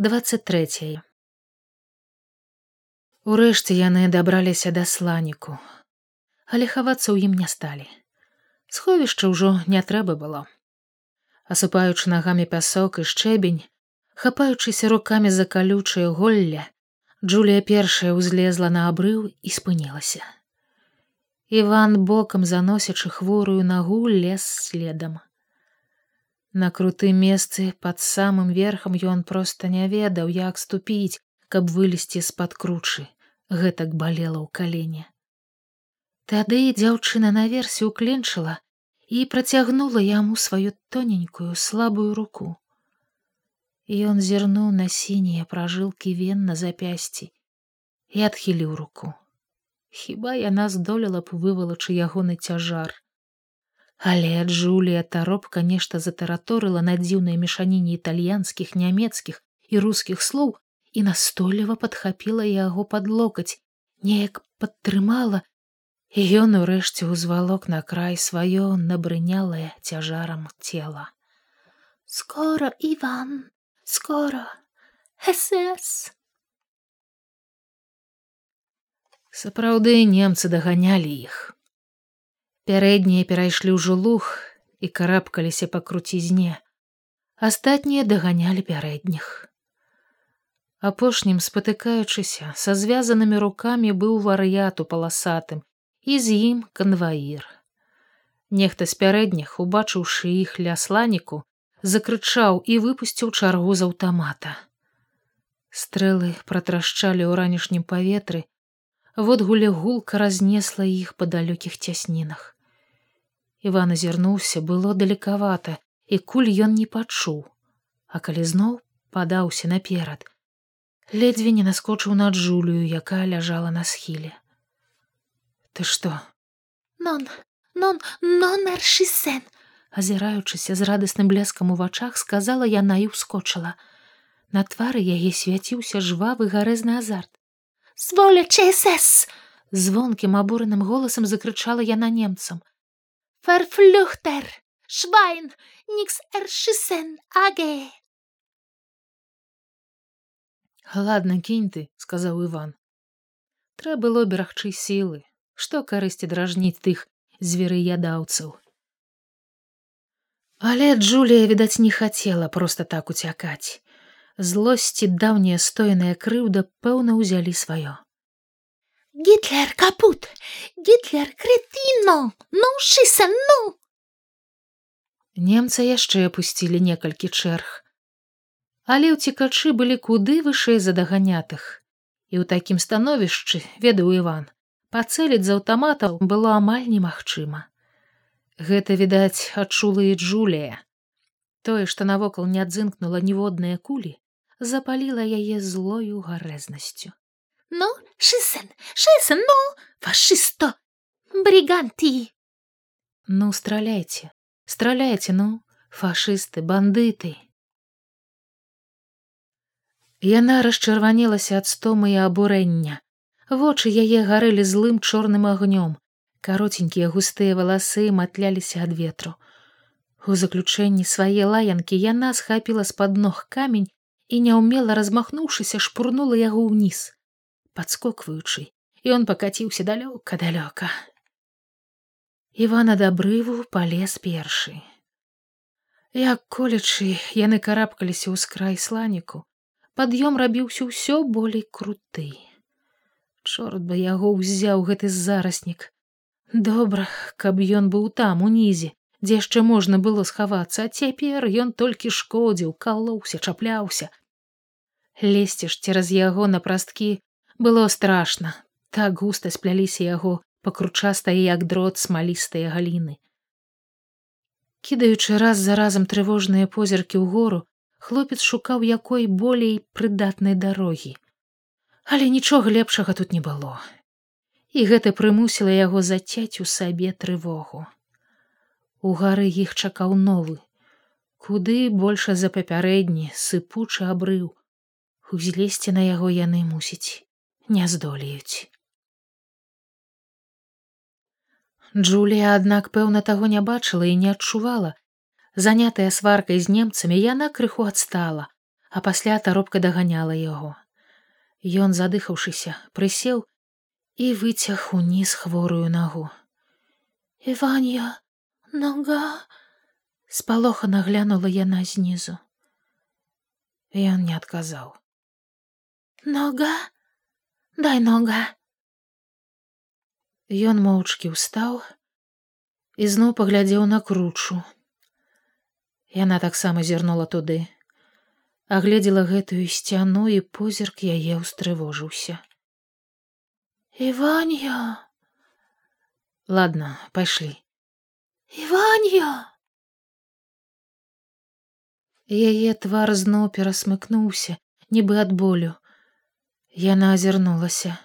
23 Урэшце яны дабраліся да сланіку, але хавацца ў ім не сталі. Сховішча ўжо не трэба было. Асыпаючы нагамі пясок і шчэбень, хапаючыся рукамі за калючае голле, Джулія першая ўзлезла на абрыў і спынілася. Іван бокам заносячы хворую нагу лес следам. На крутым месцы пад самым верхам ён проста не ведаў, як ступіць, каб вылезці з-пад кручы гэтак балела ў калене. Тады дзяўчына наверсе ўкленчыла і працягнула яму сваю тоненькую слабую руку. Ён зірнуў на сінія пражылкі вен на запясці і адхіліў руку. Хіба яна здолела б вывалачы ягоны цяжар. Але Джулія таропка нешта затараторыла на дзіўнай мешаніне італьянскіх, нямецкіх і рускіх слоў і настойліва падхапіла яго пад локаць, неяк падтрымала, і ён урэшце ўзвалок на край сваё набрынялае цяжарам цела. Скоро Іван, скоро СС. Сапраўды немцы даганялі іх. Пярэднія перайшлі ўжо луг і карабкаліся па круцізне. Астатнія даганялі пярэдніх. Апошнім спатыкаючыся са звязанымі рукамі быў вар'ят у паласатым і з ім канваір. Нехта з пярэдніх, убачыўшы іх ля сланіку, закрычаў і выпусціў чаргу з аўтамата. Стрэлы пратрашчалі ў ранішнім паветры, водгуле гулка разнесла іх па далёкіх цяснінах. Іван азірнуўся было далекавата, і куль ён не пачуў, а калі зноў падаўся наперад, ледзьве не наскочыў на джулію якая ляжала на схіле. Ты что нон нон нонершisen азіраючыся з радасным бляскам у вачах сказала яна і ўскочыла. На твары яе свяціўся жвавы гарэзны азарт. Зволя чсс звонкім абураным голасам закрычала яна немцам ферфлюхтер швайн нікс эршisen аге ладно кінь ты сказаў иван. Трэ было берагчы сілы што карысці дражніць тых зверыядаўцаў але джулія відаць не хацела просто так уцякаць злосці даўняя стоеная крыўда пэўна ўзялі сваё гитлер капут! Гитлер кретино! Ну шыса ну! Немца яшчэ апусцілі некалькі чэрг. Але ўцікачы былі куды вышэй за даганятых. І ў такім становішчы ведаў иван пацэліць з аўтаматаў было амаль немагчыма. Гэта відаць адчула і джулія. Тое што навокал не адзынкнула ніводныя кулі запаліла яе злою гарэзнасцю ну шысен шысен ну фашысто брыганты ну страляйце страляйце ну фашысты бандыты Яна расчырванілася ад стомы і абурэння. Вочы яе гарэлі злым чорным агнём. Каротенькія густыя валасы матляліся ад ветру. У заключэнні свае лаянкі яна схапіла з-пад ног камень і няўмела размахнуўшыся шпурнула яго ўніз. Падскокваючы, ён пакаціўся далёка далёка. Івана дабрыву палез першы. Як колячы яны карабкаліся ў скрай сланіку, пад'ём рабіўся ўсё болей круты. Чорт бы яго ўзяў гэты зараснік. Добра, каб ён быў там унізе, дзе яшчэ можна было схавацца, а цяпер ён толькі шкодзіў, калоўся, чапляўся. Лезці ж цераз яго на прасткі было страшна, так густа спляліся яго пакручастае як дрот смалістыя галіны. Кідаючы раз за разам трывожныя позіркі ў гору, хлопец шукаў якой болей прыдатнай дарогі. Але нічога лепшага тут не было. І гэта прымусіла яго зацяць у сабе трывогу. У гары іх чакаў новы куды больш за папярэдні сыпучы абрыў. Узлезці на яго яны мусіць не здолеюць Джулія аднак пэўна таго не бачыла і не адчувала занятая сваркай з немцамі яна крыху адстала а пасля таропка даганяла яго. Ён, задыхаўшыся, прысеў і выцяг уніз хворую нагу. Іванья, нога спалохана глянула яна знізу. Ён не адказаў. Нога, дай нога. Ён моўчкі ўстаў і зноў паглядзеў на кручу. Яна таксама зірнула туды, агледзела гэтую сцяну і позірк яе ўстрывожыўся. Іванья, ладно, пайшлі. Іванья. Яе твар зноў перасмыкнуўся, нібы ад болю. Яна азірнулася.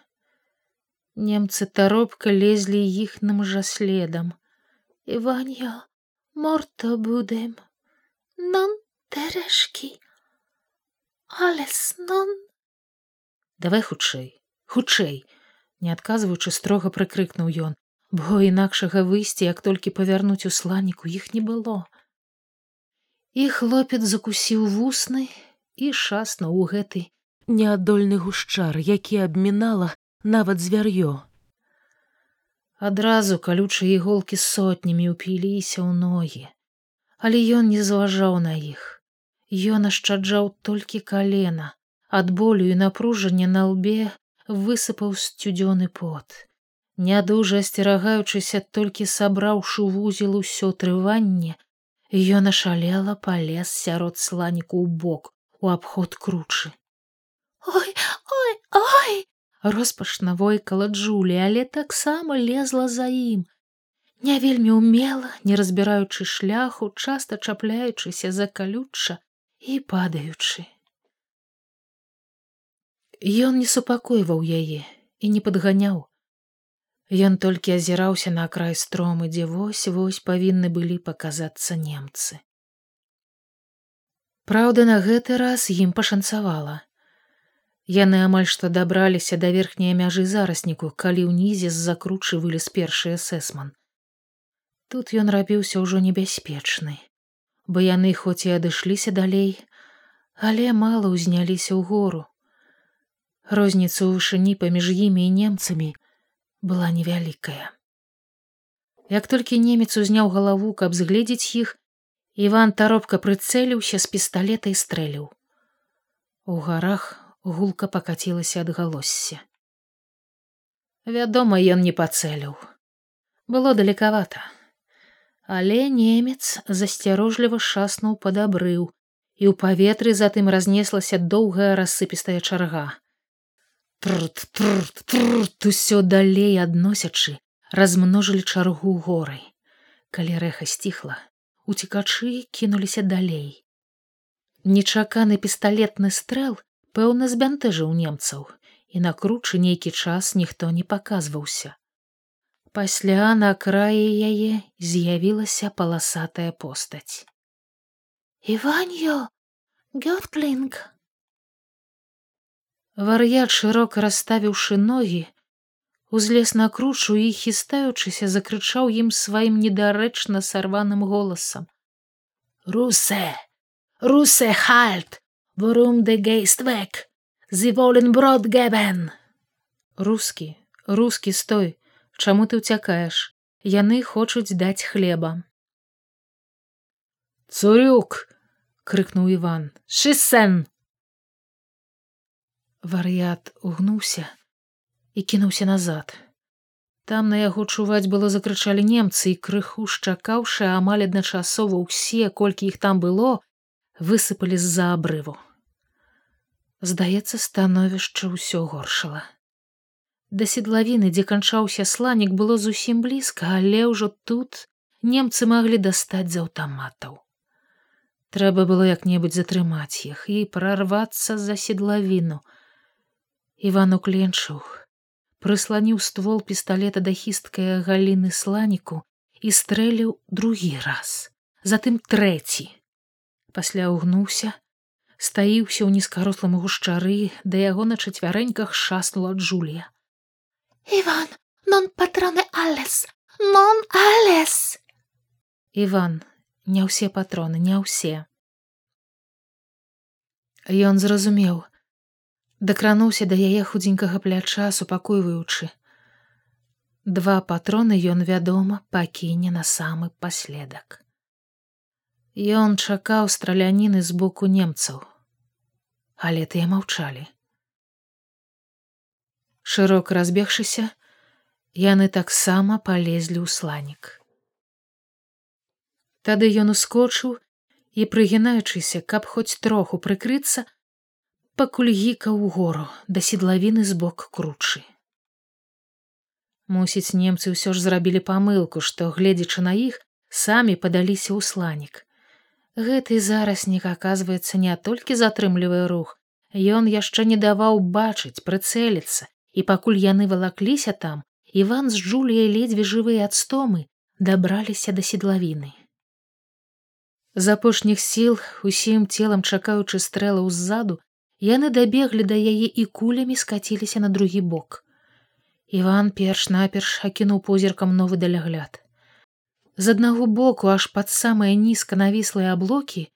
Немцы таропка лезлі іхным жа следам. Іванья, морто будем. Нон тэрэшкі. Алес нон. Давай хутчэй, хутчэй, не адказваючы строга прыкрыкнуў ён, бо інакшага выйсці, як толькі павярнуць у сланіку іх не было. І хлопец закусіў вусны і шаснуў у гэты неадольны гушчар, які абмінала нават звяр'ё. Адразу калючыя іголкі сотнямі ўпіліся ў ногі, але ён не зважаў на іх. Ён ашчаджаў толькі калена, ад болю і напружання на лбе высыпаў сцюдзёны пот. Нядужа асцерагаючыся толькі сабраўшы вузел усё трыванне, ён ашалела палез сярод сланіку ў бок у абход кручы. Ой, ой, ой! Роспашна войкала Джулі, але таксама лезла за ім. Не вельмі умела, не разбіраючы шляху, часта чапляючыся за калючча і падаючы. Ён не супакойваў яе і не падганяў. Ён толькі азіраўся на край стромы, дзе вось вось павінны былі паказацца немцы. Праўда, на гэты раз ім пашанцавала. Яны амаль што дабраліся да верхняй мяжы зарасніку, калі ўнізе з закручы вылез першы эсэсман. Тут ён рабіўся ўжо небяспечны, бо яны хоць і адышліся далей, але мала ўзняліся ў гору. Розніца ў вышыні паміж імі і немцамі была невялікая. Як толькі немец узняў галаву, каб згледзець іх, Іван таропка прыцэліўся з пісталета і стрэліў. У гарах гулка пакацілася ад галосся. Вядома, ён не пацэліў. Было далекавата. Але немец засцярожліва шаснуў падабрыў, і ў паветры затым разнеслася доўгая рассыпістая чарга. Трт трт трт усё далей адносячы, размножылі чаргу горай. Калі рэха сціхла, уцікачы кінуліся далей. Нечаканы пісталетны стрэл пэўна збянтэжыў немцаў і на кручы нейкі час ніхто не паказваўся. Пасля на краі яе з'явілася паласатая постаць. Іваньё гёртлінг! Вар'ят шырока расставіўшы ногі узлез на кручу і хістаючыся закрычаў ім сваім недарэчна сарваным голасам. Русе! Русе хальт Worum de geist weg? Sie wollen брод гебен. Рускі, рускі стой, чаму ты ўцякаеш? Яны хочуць даць хлеба. Цурюк! крыкнуў Іван. Шысен! Вар'ят угнуўся і кінуўся назад. Там на яго чуваць было закрычалі немцы і крыху шчакаўшы амаль адначасова ўсе, колькі іх там было, высыпалі з-за абрыву. Здаецца, становішча ўсё горшала. Да седлавіны, дзе канчаўся сланік было зусім блізка, але ўжо тут немцы маглі дастаць з аўтаматаў. Трэба было як-небудзь затрымаць іх і прарвацца за седлавіну. Іван укленчыў, прысланіў ствол пісталета да хісткае галіны сланіку і стрэліў другі раз, затым трэці пасля ўгнуўся стаіўся ў нізкарослым гушчары да яго на чацвярэньках шаснула джулія иван нон патроны алес нон алес иван не ўсе патроны не ўсе Ён зразумеў, дакрануўся да яе худзенькага пляча, супакойваючы. Два патроны ён, вядома, пакіне на самы паследак. Ён чакаў страляніны з боку немцаў, але тыя маўчалі. Шырок разбегшыся, яны таксама палезлі ў сланік. Тады ён ускочыў і, прыгінаючыся, каб хоць троху прыкрыцца, пакуль гікаў угору да седлавіны з бок кручы. Мусіць, немцы ўсё ж зрабілі памылку, што, гледзячы на іх, самі падаліся ў сланік. Гэты зараснік, аказваецца, не толькі затрымлівае рух, Ён яшчэ не даваў бачыць, прыцэліцца, і пакуль яны валакліся там, Іван з Джуліяй ледзьве жывыя ад стомы дабраліся да седлавіны. З апошніх сіл, усім целам чакаючы стрэлаў ззаду, яны дабеглі да яе і кулямі скаціліся на другі бок. Іван перш-наперш акінуў позіркам новы далягляд. З аднаго боку аж пад самыя нізка навіслыя аблокі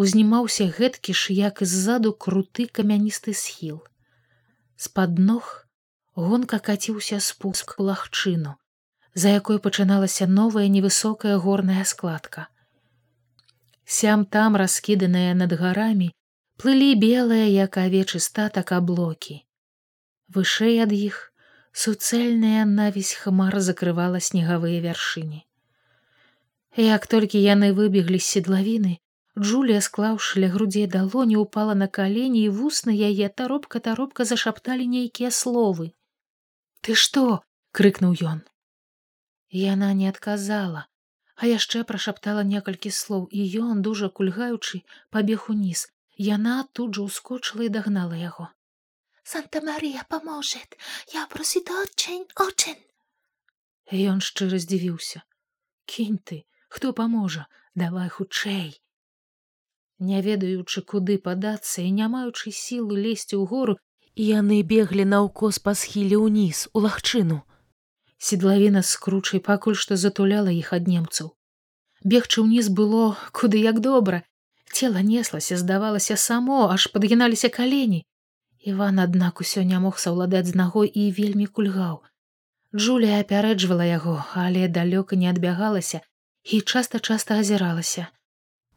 узнімаўся гэткі ж як ззаду круты камяністы схіл. З-пад ног гонка каціўся спуск лагчыну, за якой пачыналася новая невысокая горная складка. Сям там раскіданыя над гарамі плылі белыя як авечы статак аблокі. Вышэй ад іх суцэльная навісь хмар закрывала снегавыя вяршыні як толькі яны выбеглі з седлавіны Джулія склаўшы ля грудзей далоні упала на калені і вусны яе таропка таропка зашапталі нейкія словы. Ты што крыкнуў ён яна не адказала а яшчэ прашаптала некалькі слоў і ён дужа кульгаючы пабег уніз яна тут жа ускочыла і дагнала яго санта мария поможет! Я просит очень очень! Ён шчыра здзівіўся кінь ты хто паможа давай хутчэй не ведаючы куды падацца і не маючы сілу лезці ў гору яны беглі наўкос па схіле ўніз у лагчыну. Седлавіна з кручай пакуль што затуляла іх ад немцаў. Бегчы ўніз было куды як добра. Цела неслася здавалася само аж падгіналіся калені. Иван аднак усё не мог саўладаць з нагой і вельмі кульгаў. Джулія апярэджвала яго але далёка не адбягалася і часта часта азіралася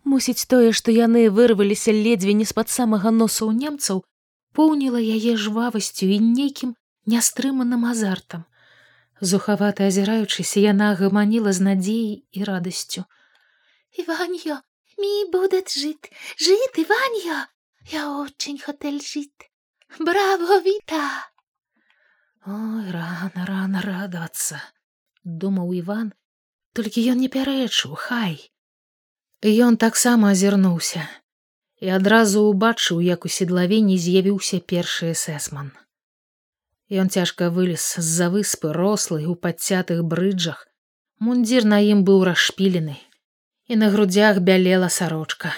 мусіць тое што яны вырваліся ледзьве не з-пад самага носу ў немцаў поўніла яе жвавасцю і нейкім нястрыманым азартам Зухавата азіраючыся, яна гаманіла з надзеяй і радасцю. Иваньо, ми будет жить, жить, Иваньо, я очень хотел жить. Браво, Вита! Ой, рано, рано радоваться, думаў Іван, толькі ён не пярэчыў, хай. Ён таксама азірнуўся і адразу ўбачыў, як у седлавені з'явіўся першы эсэсман. Ён цяжка вылез з-за выспы рослый у падцятых брыджах. Мундзір на ім быў расшпілены, і на грудзях бялела сарочка.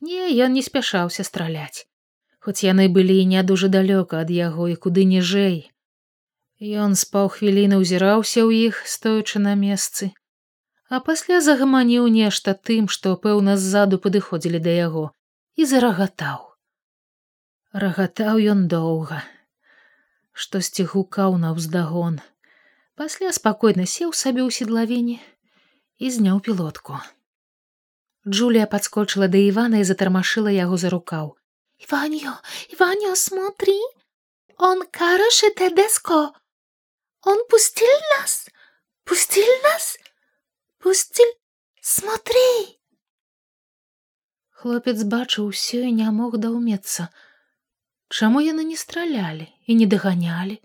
Не, ён не спяшаўся страляць, хоць яны былі не дужа далёка ад яго і куды ніжэй. Ён з паўхвіліны ўзіраўся ў іх, стоючы на месцы, а пасля загаманіў нешта тым, што пэўна ззаду падыходзілі да яго і зарагатаў. Рагатаў ён доўга штосьці гукаў на ўздагон. Пасля спакойна сеў сабе ў седлавіне і зняў пілотку. Джулія падскочыла да Івана і затармашыла яго за рукаў. Иваньо, Иваньо, смотри, он караше тедеско. Он пустил нас, пустил нас, пустил, смотри. Хлопец бачыў усё і не мог даўмецца. Чаму яны не стралялі і не даганялі?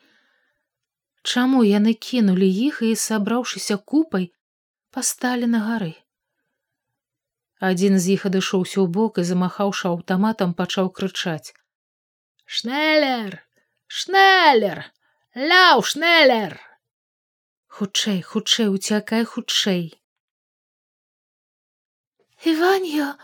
Чаму яны кінулі іх і, сабраўшыся купай, пасталі на гары? Адзін з іх адышоўся ў бок і, замахаўшы аўтаматам, пачаў крычаць: « Шнелер, шнелер, ляў шнелер! Хутчэй, хутчэй, уцякай хутчэй. Иваньо,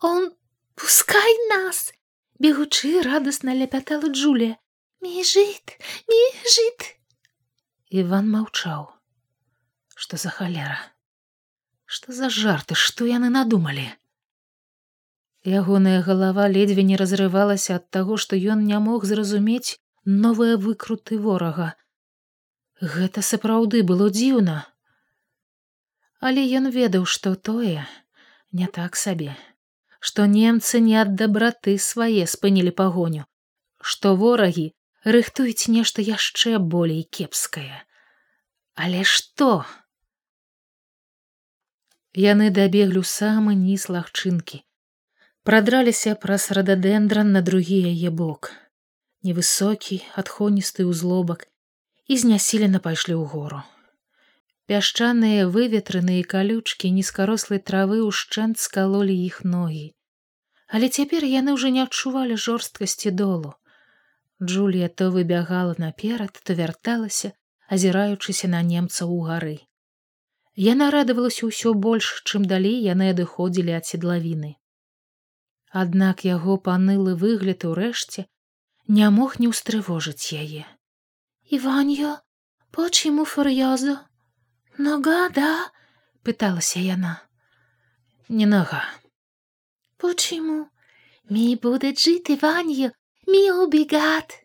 он пускай нас, бегучы радасна ляпятала Джулія міжыт міжыт Іван маўчаў. Што за халера? Што за жарты што яны надумалі? Ягоная галава ледзьве не разрывалася ад таго, што ён не мог зразумець новыя выкруты ворага. Гэта сапраўды было дзіўна. Але ён ведаў, што тое не так сабе, што немцы не ад дабраты свае спынілі пагоню, што ворагі рыхтуюць нешта яшчэ болей кепскае. Але што? Яны дабеглі самы ніз лагчынкі, прадраліся праз рададэндра на другі яе бок, невысокі, адхоністы ўзлобак і знясілена пайшлі ў гору. Пясчаныя выветраныя калючкі нізкарослай травы ўшчэнт скалолі іх ногі. Але цяпер яны ўжо не адчувалі жорсткасці долу. Джулія то выбягала наперад, то вярталася, азіраючыся на немцаў у гары. Яна радавалася ўсё больш, чым далей яны адыходзілі ад седлавіны. Аднак яго панылы выгляд урэшце не мог не ўстрывожыць яе. Іваньё, почему фур'ёзу? Нога, да? пыталася яна. Не нага. Почему? Ми будет жить Иваньё, ми убегат.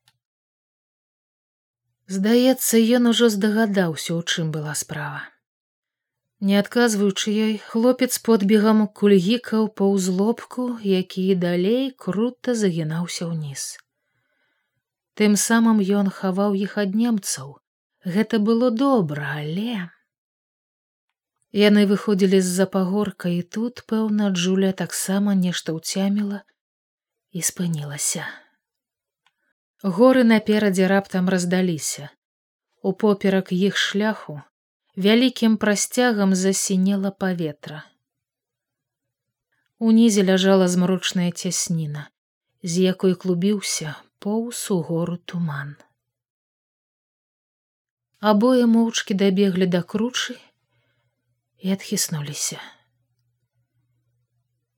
Здаецца, ён ужо здагадаўся, у чым была справа. Не адказваючы ёй, хлопец подбегам кульгікаў па ўзлобку, які далей крута загінаўся ўніз. Тым самым ён хаваў іх ад немцаў. Гэта было добра, але яны выходзілі з-за пагорка і тут, пэўна, Джуля таксама нешта ўцяміла і спынілася. Горы наперадзе раптам раздаліся. Упоперак іх шляху вялікім прасцягам засінела паветра. Унізе ляжала змрочная цясніна, з якой клубіўся поўс у гору туман. Абое моўчкі дабеглі да кручы і адхіснуліся.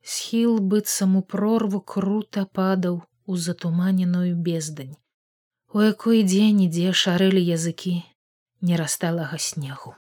Схіл быццам у прорву крута падаў у затуманеную бездань, у якой дзень ідзе шарылі языкі нерасталага снегу.